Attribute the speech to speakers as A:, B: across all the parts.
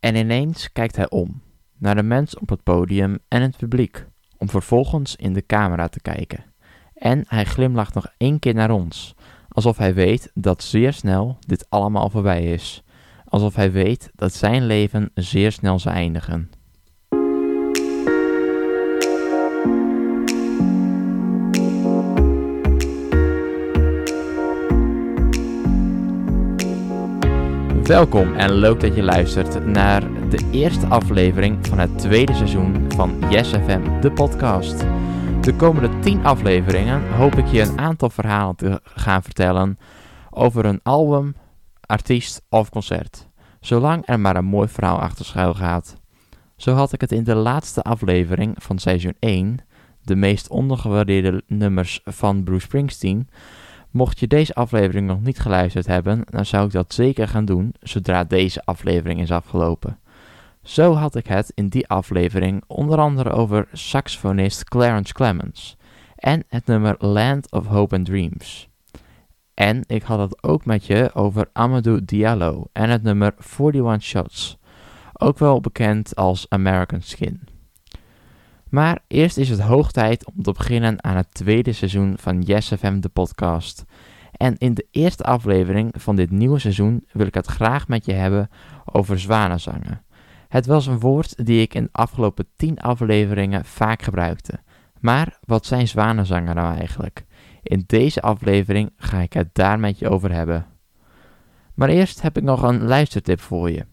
A: En ineens kijkt hij om, naar de mens op het podium en het publiek, om vervolgens in de camera te kijken. En hij glimlacht nog één keer naar ons, alsof hij weet dat zeer snel dit allemaal voorbij is. Alsof hij weet dat zijn leven zeer snel zal eindigen. Welkom en leuk dat je luistert naar de eerste aflevering van het tweede seizoen van Yes FM, de podcast. De komende 10 afleveringen hoop ik je een aantal verhalen te gaan vertellen over een album, artiest of concert. Zolang er maar een mooi verhaal achter schuil gaat. Zo had ik het in de laatste aflevering van seizoen 1, de meest ondergewaardeerde nummers van Bruce Springsteen, Mocht je deze aflevering nog niet geluisterd hebben, dan zou ik dat zeker gaan doen zodra deze aflevering is afgelopen. Zo had ik het in die aflevering onder andere over saxofonist Clarence Clemens en het nummer Land of Hope and Dreams. En ik had het ook met je over Amadou Diallo en het nummer 41 Shots, ook wel bekend als American Skin. Maar eerst is het hoog tijd om te beginnen aan het tweede seizoen van Yes FM de podcast. En in de eerste aflevering van dit nieuwe seizoen wil ik het graag met je hebben over zwanenzangen. Het was een woord die ik in de afgelopen 10 afleveringen vaak gebruikte. Maar wat zijn zwanenzangen nou eigenlijk? In deze aflevering ga ik het daar met je over hebben. Maar eerst heb ik nog een luistertip voor je.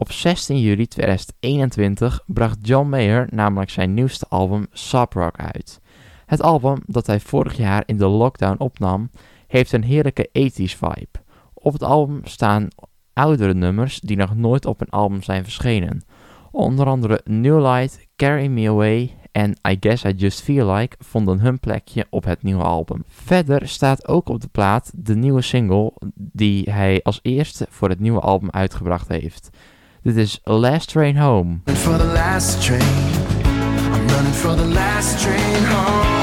A: Op 16 juli 2021 bracht John Mayer namelijk zijn nieuwste album Sub Rock uit. Het album dat hij vorig jaar in de lockdown opnam, heeft een heerlijke 80s vibe. Op het album staan oudere nummers die nog nooit op een album zijn verschenen. Onder andere New Light, Carry Me Away en I Guess I Just Feel Like vonden hun plekje op het nieuwe album. Verder staat ook op de plaat de nieuwe single die hij als eerste voor het nieuwe album uitgebracht heeft. Dit is Last Train Home. For the last train, I'm running for the last train home.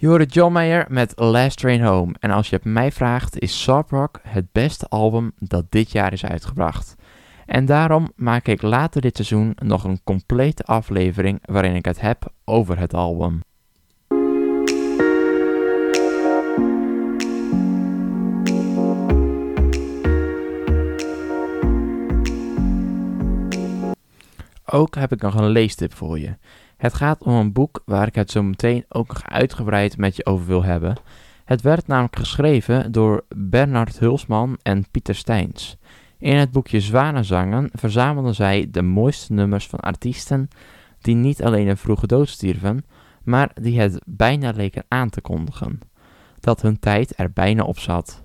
A: Je hoorde John Mayer met Last Train Home. En als je het mij vraagt, is Soft Rock het beste album dat dit jaar is uitgebracht. En daarom maak ik later dit seizoen nog een complete aflevering waarin ik het heb over het album. Ook heb ik nog een leestip voor je. Het gaat om een boek waar ik het zo meteen ook nog uitgebreid met je over wil hebben. Het werd namelijk geschreven door Bernard Hulsman en Pieter Steins. In het boekje Zwanenzangen verzamelden zij de mooiste nummers van artiesten die niet alleen een vroege dood stierven, maar die het bijna leken aan te kondigen. Dat hun tijd er bijna op zat.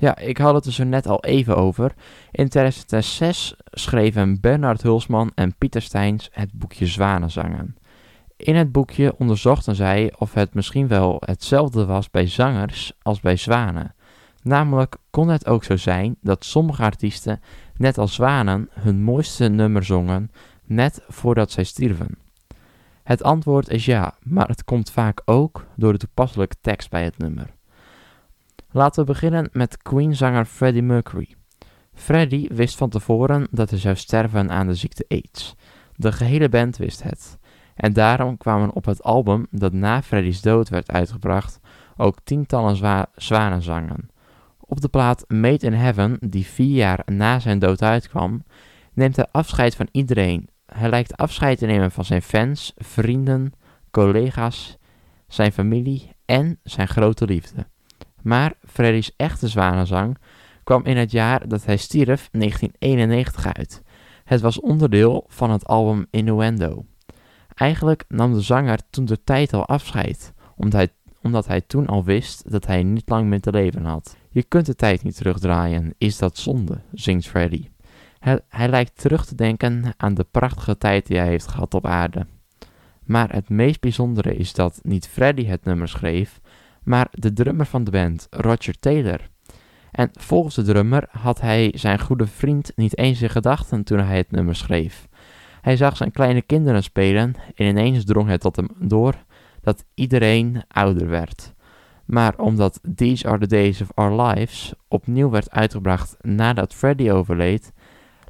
A: Ja, ik had het er zo net al even over. In 2006 schreven Bernard Hulsman en Pieter Steins het boekje Zwanenzangen. In het boekje onderzochten zij of het misschien wel hetzelfde was bij zangers als bij zwanen. Namelijk kon het ook zo zijn dat sommige artiesten, net als zwanen, hun mooiste nummer zongen net voordat zij stierven. Het antwoord is ja, maar het komt vaak ook door de toepasselijke tekst bij het nummer. Laten we beginnen met Queen-zanger Freddie Mercury. Freddie wist van tevoren dat hij zou sterven aan de ziekte AIDS. De gehele band wist het. En daarom kwamen op het album dat na Freddie's dood werd uitgebracht ook tientallen zwa zwanenzangen. Op de plaat Made in Heaven, die vier jaar na zijn dood uitkwam, neemt hij afscheid van iedereen. Hij lijkt afscheid te nemen van zijn fans, vrienden, collega's, zijn familie en zijn grote liefde. Maar Freddy's echte zwanenzang kwam in het jaar dat hij stierf 1991 uit. Het was onderdeel van het album Innuendo. Eigenlijk nam de zanger toen de tijd al afscheid, omdat hij, omdat hij toen al wist dat hij niet lang meer te leven had. Je kunt de tijd niet terugdraaien, is dat zonde, zingt Freddy. Hij, hij lijkt terug te denken aan de prachtige tijd die hij heeft gehad op aarde. Maar het meest bijzondere is dat niet Freddie het nummer schreef, maar de drummer van de band, Roger Taylor. En volgens de drummer had hij zijn goede vriend niet eens in gedachten toen hij het nummer schreef. Hij zag zijn kleine kinderen spelen en ineens drong het tot hem door dat iedereen ouder werd. Maar omdat These Are the Days of Our Lives opnieuw werd uitgebracht nadat Freddie overleed,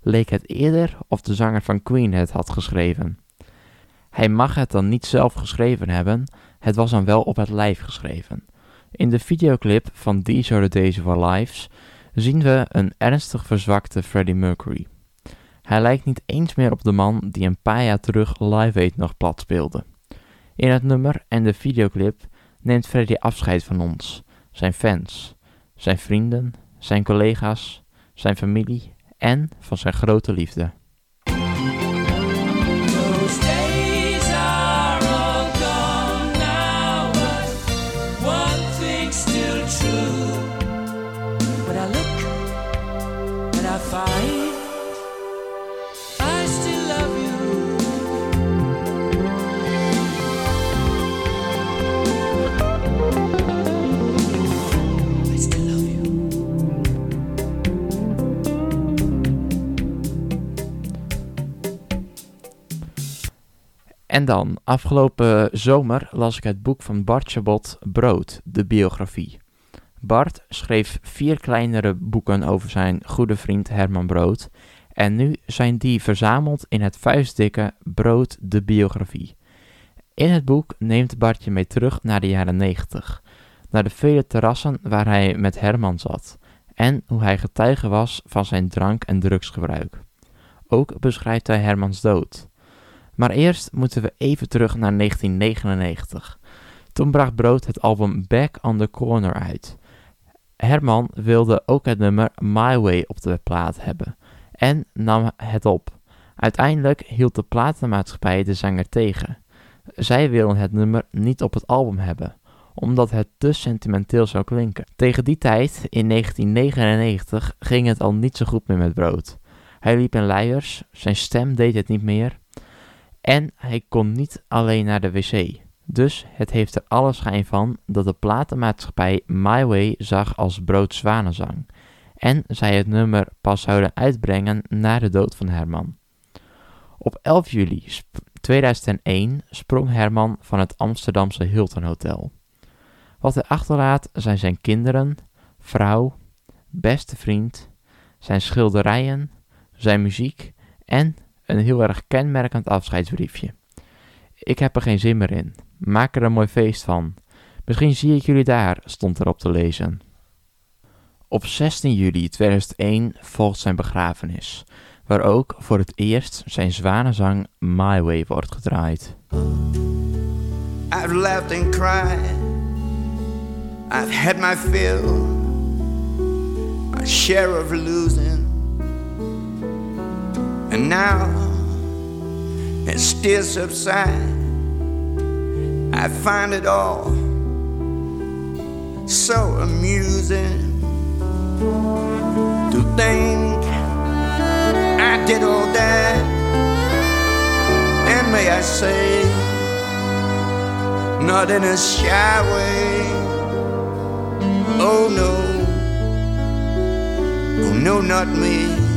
A: leek het eerder of de zanger van Queen het had geschreven. Hij mag het dan niet zelf geschreven hebben, het was dan wel op het lijf geschreven. In de videoclip van These Are Days of Lives zien we een ernstig verzwakte Freddie Mercury. Hij lijkt niet eens meer op de man die een paar jaar terug Live Aid nog plat speelde. In het nummer en de videoclip neemt Freddie afscheid van ons, zijn fans, zijn vrienden, zijn collega's, zijn familie en van zijn grote liefde. En dan, afgelopen zomer las ik het boek van Bart Chabot, Brood, de biografie. Bart schreef vier kleinere boeken over zijn goede vriend Herman Brood. En nu zijn die verzameld in het vuistdikke Brood, de biografie. In het boek neemt Bart je mee terug naar de jaren 90. Naar de vele terrassen waar hij met Herman zat. En hoe hij getuige was van zijn drank- en drugsgebruik. Ook beschrijft hij Hermans dood. Maar eerst moeten we even terug naar 1999. Toen bracht Brood het album Back on the Corner uit. Herman wilde ook het nummer My Way op de plaat hebben en nam het op. Uiteindelijk hield de platenmaatschappij de zanger tegen. Zij wilden het nummer niet op het album hebben, omdat het te sentimenteel zou klinken. Tegen die tijd, in 1999, ging het al niet zo goed meer met Brood. Hij liep in luiers, zijn stem deed het niet meer en hij kon niet alleen naar de wc. Dus het heeft er alle schijn van dat de platenmaatschappij My Way zag als broodzwanenzang. En zij het nummer pas zouden uitbrengen na de dood van Herman. Op 11 juli 2001 sprong Herman van het Amsterdamse Hilton Hotel. Wat hij achterlaat zijn zijn kinderen, vrouw, beste vriend, zijn schilderijen, zijn muziek en een heel erg kenmerkend afscheidsbriefje. Ik heb er geen zin meer in. Maak er een mooi feest van. Misschien zie ik jullie daar, stond erop te lezen. Op 16 juli 2001 volgt zijn begrafenis, waar ook voor het eerst zijn zwanenzang My Way wordt gedraaid. I've laughed and cried. I've had my fill, my share of losing. And now it still subsides. I find it all so amusing to think I did all that. And may I say, not in a shy way. Oh no, oh no, not me.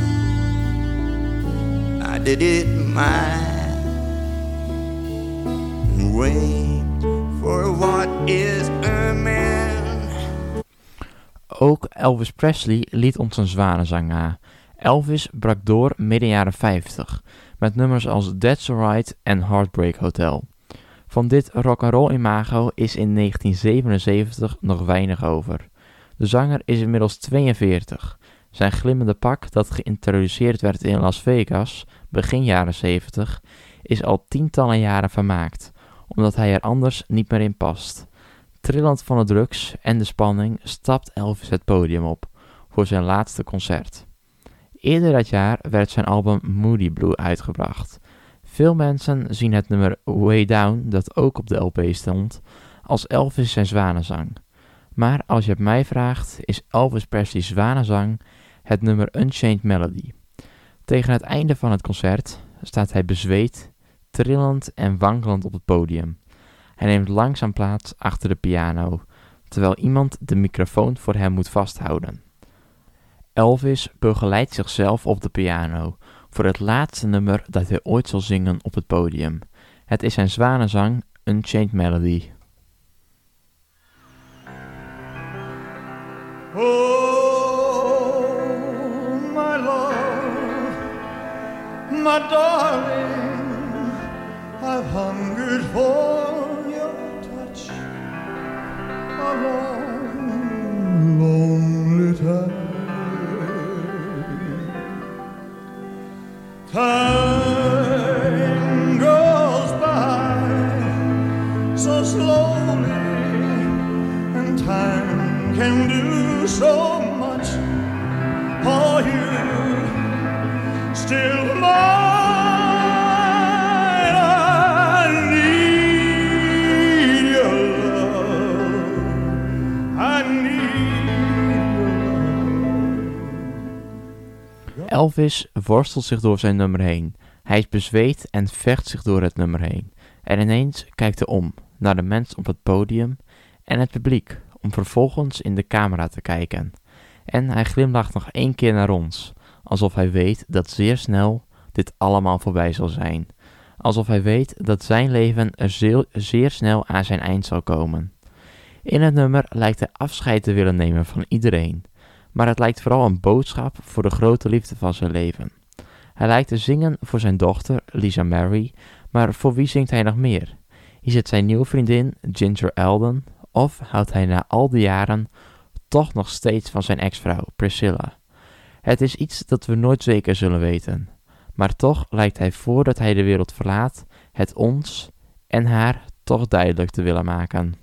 A: Did my way. For what is a man? Ook Elvis Presley liet ons een zwanenzang na. Elvis brak door midden jaren 50 met nummers als That's Alright en Heartbreak Hotel. Van dit rock'n'roll imago is in 1977 nog weinig over. De zanger is inmiddels 42 zijn glimmende pak, dat geïntroduceerd werd in Las Vegas begin jaren 70, is al tientallen jaren vermaakt, omdat hij er anders niet meer in past. Trillend van de drugs en de spanning stapt Elvis het podium op voor zijn laatste concert. Eerder dat jaar werd zijn album Moody Blue uitgebracht. Veel mensen zien het nummer Way Down, dat ook op de LP stond, als Elvis zijn zwanenzang. Maar als je het mij vraagt, is Elvis Presley's zwanenzang het nummer Unchained Melody. Tegen het einde van het concert staat hij bezweet, trillend en wankelend op het podium. Hij neemt langzaam plaats achter de piano, terwijl iemand de microfoon voor hem moet vasthouden. Elvis begeleidt zichzelf op de piano voor het laatste nummer dat hij ooit zal zingen op het podium. Het is zijn zwanenzang Unchained Melody.
B: Oh, my darling, I've hungered for
A: Elvis worstelt zich door zijn nummer heen. Hij is bezweet en vecht zich door het nummer heen. En ineens kijkt hij om naar de mens op het podium en het publiek, om vervolgens in de camera te kijken. En hij glimlacht nog één keer naar ons, alsof hij weet dat zeer snel dit allemaal voorbij zal zijn. Alsof hij weet dat zijn leven er zeer, zeer snel aan zijn eind zal komen. In het nummer lijkt hij afscheid te willen nemen van iedereen maar het lijkt vooral een boodschap voor de grote liefde van zijn leven. Hij lijkt te zingen voor zijn dochter, Lisa Mary, maar voor wie zingt hij nog meer? Is het zijn nieuwe vriendin, Ginger Eldon, of houdt hij na al die jaren toch nog steeds van zijn ex-vrouw, Priscilla? Het is iets dat we nooit zeker zullen weten, maar toch lijkt hij voordat hij de wereld verlaat, het ons en haar toch duidelijk te willen maken.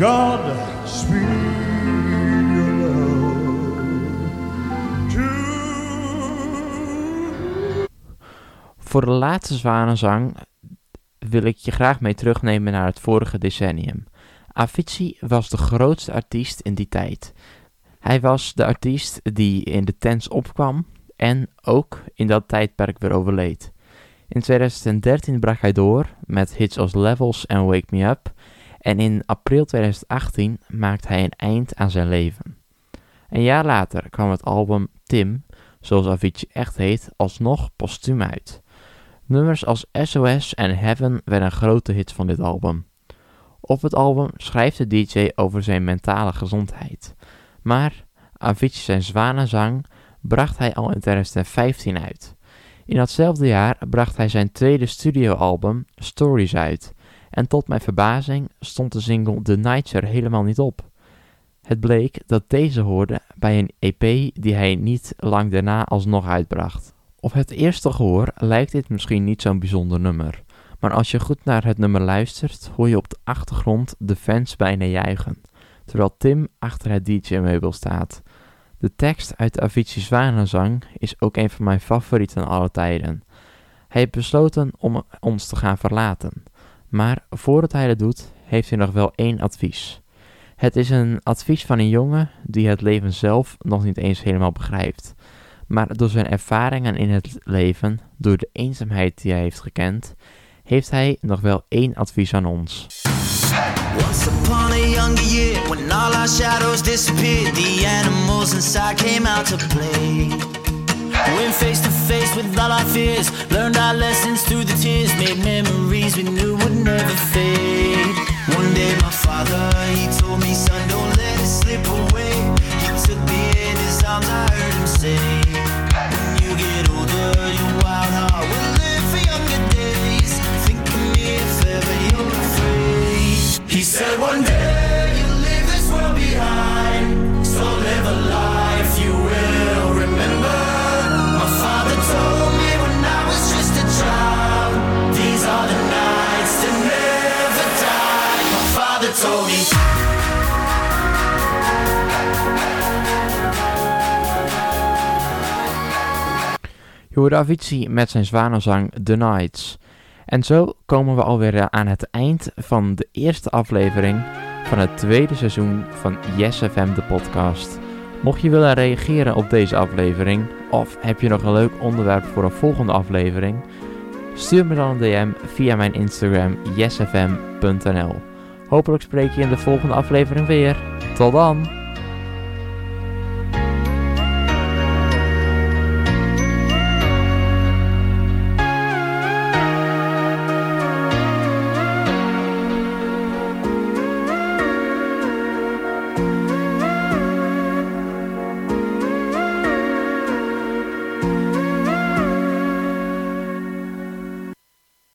B: God speed your to
A: Voor de laatste zwanenzang wil ik je graag mee terugnemen naar het vorige decennium. Avicii was de grootste artiest in die tijd. Hij was de artiest die in de tents opkwam en ook in dat tijdperk weer overleed. In 2013 brak hij door met hits als Levels en Wake Me Up en in april 2018 maakte hij een eind aan zijn leven. Een jaar later kwam het album Tim, zoals Avicii echt heet, alsnog postuum uit. Nummers als SOS en Heaven werden grote hits van dit album. Op het album schrijft de DJ over zijn mentale gezondheid. Maar Avicii zijn zwanenzang bracht hij al in 2015 uit. In datzelfde jaar bracht hij zijn tweede studioalbum Stories uit. En tot mijn verbazing stond de single The Nights helemaal niet op. Het bleek dat deze hoorde bij een EP die hij niet lang daarna alsnog uitbracht. Op het eerste gehoor lijkt dit misschien niet zo'n bijzonder nummer. Maar als je goed naar het nummer luistert, hoor je op de achtergrond de fans bijna juichen. Terwijl Tim achter het DJ-meubel staat. De tekst uit de Avicii Zwanenzang is ook een van mijn favorieten alle tijden. Hij heeft besloten om ons te gaan verlaten. Maar voordat hij dat doet, heeft hij nog wel één advies. Het is een advies van een jongen die het leven zelf nog niet eens helemaal begrijpt. Maar door zijn ervaringen in het leven, door de eenzaamheid die hij heeft gekend, heeft hij nog wel één advies aan ons.
C: Once upon a younger year, when all our shadows disappeared, the animals inside came out to play. Went face to face with all our fears, learned our lessons through the tears, made memories we knew One day, my father, he told me, son, don't let it slip away. He took me in his arms, I heard him say, told
A: Avicii met zijn zwanenzang The Nights. En zo komen we alweer aan het eind van de eerste aflevering van het tweede seizoen van Yes FM de podcast. Mocht je willen reageren op deze aflevering of heb je nog een leuk onderwerp voor een volgende aflevering, stuur me dan een DM via mijn Instagram yesfm.nl. Hopelijk spreek je in de volgende aflevering weer. Tot dan!